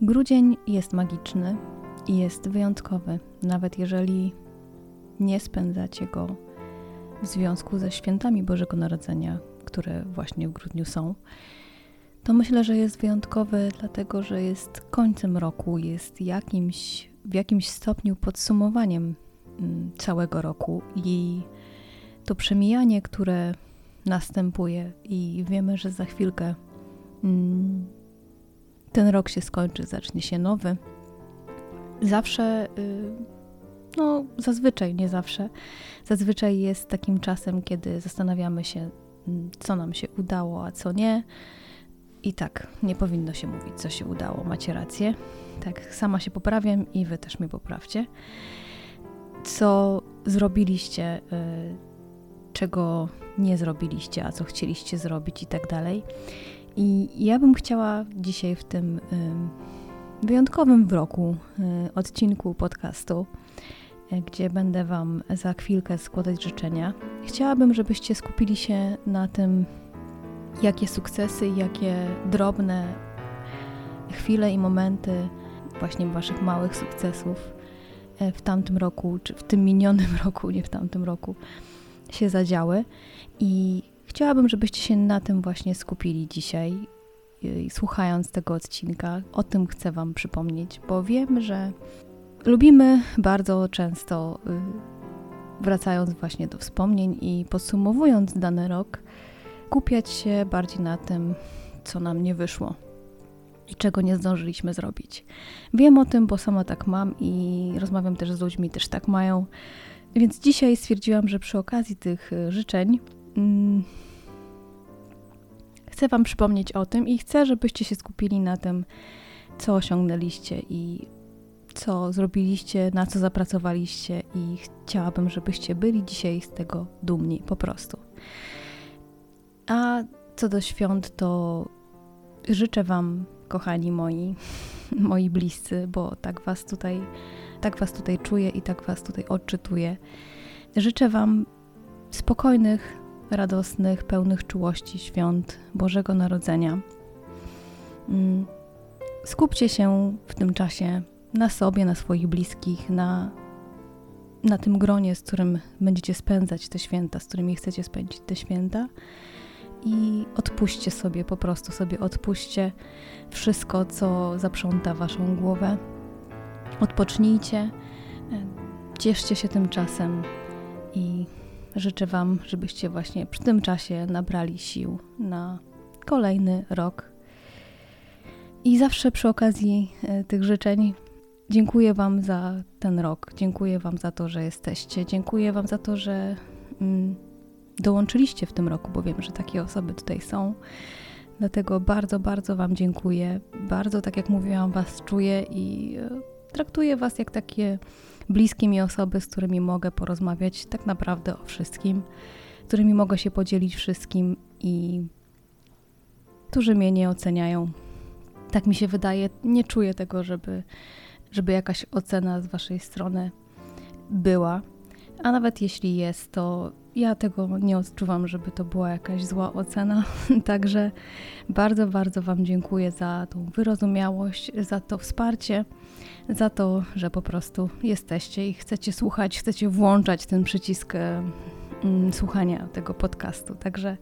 Grudzień jest magiczny i jest wyjątkowy, nawet jeżeli nie spędzacie go w związku ze świętami Bożego Narodzenia, które właśnie w grudniu są. To myślę, że jest wyjątkowy, dlatego że jest końcem roku, jest jakimś, w jakimś stopniu podsumowaniem mm, całego roku i to przemijanie, które następuje, i wiemy, że za chwilkę mm, ten rok się skończy, zacznie się nowy. Zawsze, y, no zazwyczaj, nie zawsze, zazwyczaj jest takim czasem, kiedy zastanawiamy się, mm, co nam się udało, a co nie. I tak, nie powinno się mówić, co się udało, macie rację. Tak, sama się poprawiam i wy też mnie poprawcie. Co zrobiliście, y, czego nie zrobiliście, a co chcieliście zrobić i tak dalej. I ja bym chciała dzisiaj w tym wyjątkowym w roku y, odcinku podcastu, y, gdzie będę Wam za chwilkę składać życzenia, chciałabym, żebyście skupili się na tym, jakie sukcesy, jakie drobne chwile i momenty właśnie Waszych małych sukcesów y, w tamtym roku, czy w tym minionym roku, nie w tamtym roku, się zadziały. I Chciałabym, żebyście się na tym właśnie skupili dzisiaj, słuchając tego odcinka. O tym chcę Wam przypomnieć, bo wiem, że lubimy bardzo często, y, wracając właśnie do wspomnień i podsumowując dany rok, kupiać się bardziej na tym, co nam nie wyszło i czego nie zdążyliśmy zrobić. Wiem o tym, bo sama tak mam i rozmawiam też z ludźmi, też tak mają. Więc dzisiaj stwierdziłam, że przy okazji tych y, życzeń mm, chcę Wam przypomnieć o tym i chcę, żebyście się skupili na tym, co osiągnęliście i co zrobiliście, na co zapracowaliście, i chciałabym, żebyście byli dzisiaj z tego dumni po prostu. A co do świąt, to życzę Wam, kochani moi, moi bliscy, bo tak Was tutaj, tak Was tutaj czuję i tak Was tutaj odczytuję. Życzę Wam spokojnych, radosnych, pełnych czułości świąt Bożego Narodzenia. Mm. Skupcie się w tym czasie na sobie, na swoich bliskich, na, na tym gronie, z którym będziecie spędzać te święta, z którymi chcecie spędzić te święta. I odpuśćcie sobie, po prostu sobie odpuśćcie wszystko, co zaprząta waszą głowę. Odpocznijcie, e, cieszcie się tym czasem i Życzę Wam, żebyście właśnie przy tym czasie nabrali sił na kolejny rok. I zawsze przy okazji e, tych życzeń dziękuję Wam za ten rok. Dziękuję Wam za to, że jesteście. Dziękuję Wam za to, że mm, dołączyliście w tym roku, bo wiem, że takie osoby tutaj są. Dlatego bardzo, bardzo Wam dziękuję. Bardzo, tak jak mówiłam, Was czuję i e, traktuję Was jak takie bliskie mi osoby, z którymi mogę porozmawiać tak naprawdę o wszystkim, którymi mogę się podzielić wszystkim i którzy mnie nie oceniają. Tak mi się wydaje, nie czuję tego, żeby, żeby jakaś ocena z Waszej strony była. A nawet jeśli jest, to ja tego nie odczuwam, żeby to była jakaś zła ocena. Także bardzo, bardzo Wam dziękuję za tą wyrozumiałość, za to wsparcie za to, że po prostu jesteście i chcecie słuchać, chcecie włączać ten przycisk e, mm, słuchania tego podcastu. Także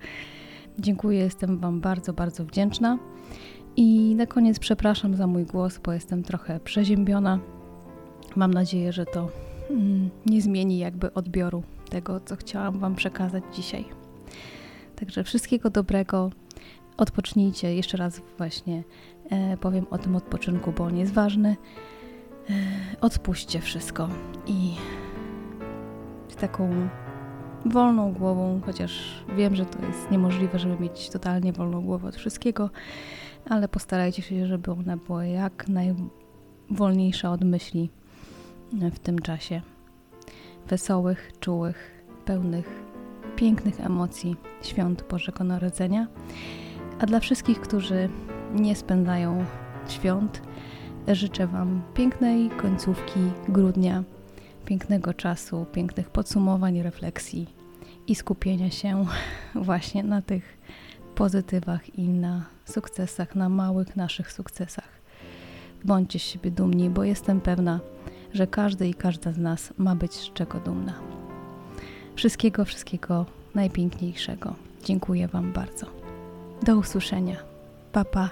dziękuję, jestem Wam bardzo, bardzo wdzięczna. I na koniec przepraszam za mój głos, bo jestem trochę przeziębiona. Mam nadzieję, że to mm, nie zmieni jakby odbioru tego, co chciałam Wam przekazać dzisiaj. Także wszystkiego dobrego. Odpocznijcie. Jeszcze raz właśnie e, powiem o tym odpoczynku, bo on jest ważny. E, odpuśćcie wszystko i z taką wolną głową, chociaż wiem, że to jest niemożliwe, żeby mieć totalnie wolną głowę od wszystkiego, ale postarajcie się, żeby ona była jak najwolniejsza od myśli w tym czasie. Wesołych, czułych, pełnych, pięknych emocji świąt Bożego Narodzenia. A dla wszystkich, którzy nie spędzają świąt, Życzę Wam pięknej końcówki grudnia, pięknego czasu, pięknych podsumowań, refleksji i skupienia się właśnie na tych pozytywach i na sukcesach, na małych naszych sukcesach bądźcie z siebie dumni, bo jestem pewna, że każdy i każda z nas ma być z czego dumna. Wszystkiego, wszystkiego najpiękniejszego. Dziękuję Wam bardzo. Do usłyszenia. Papa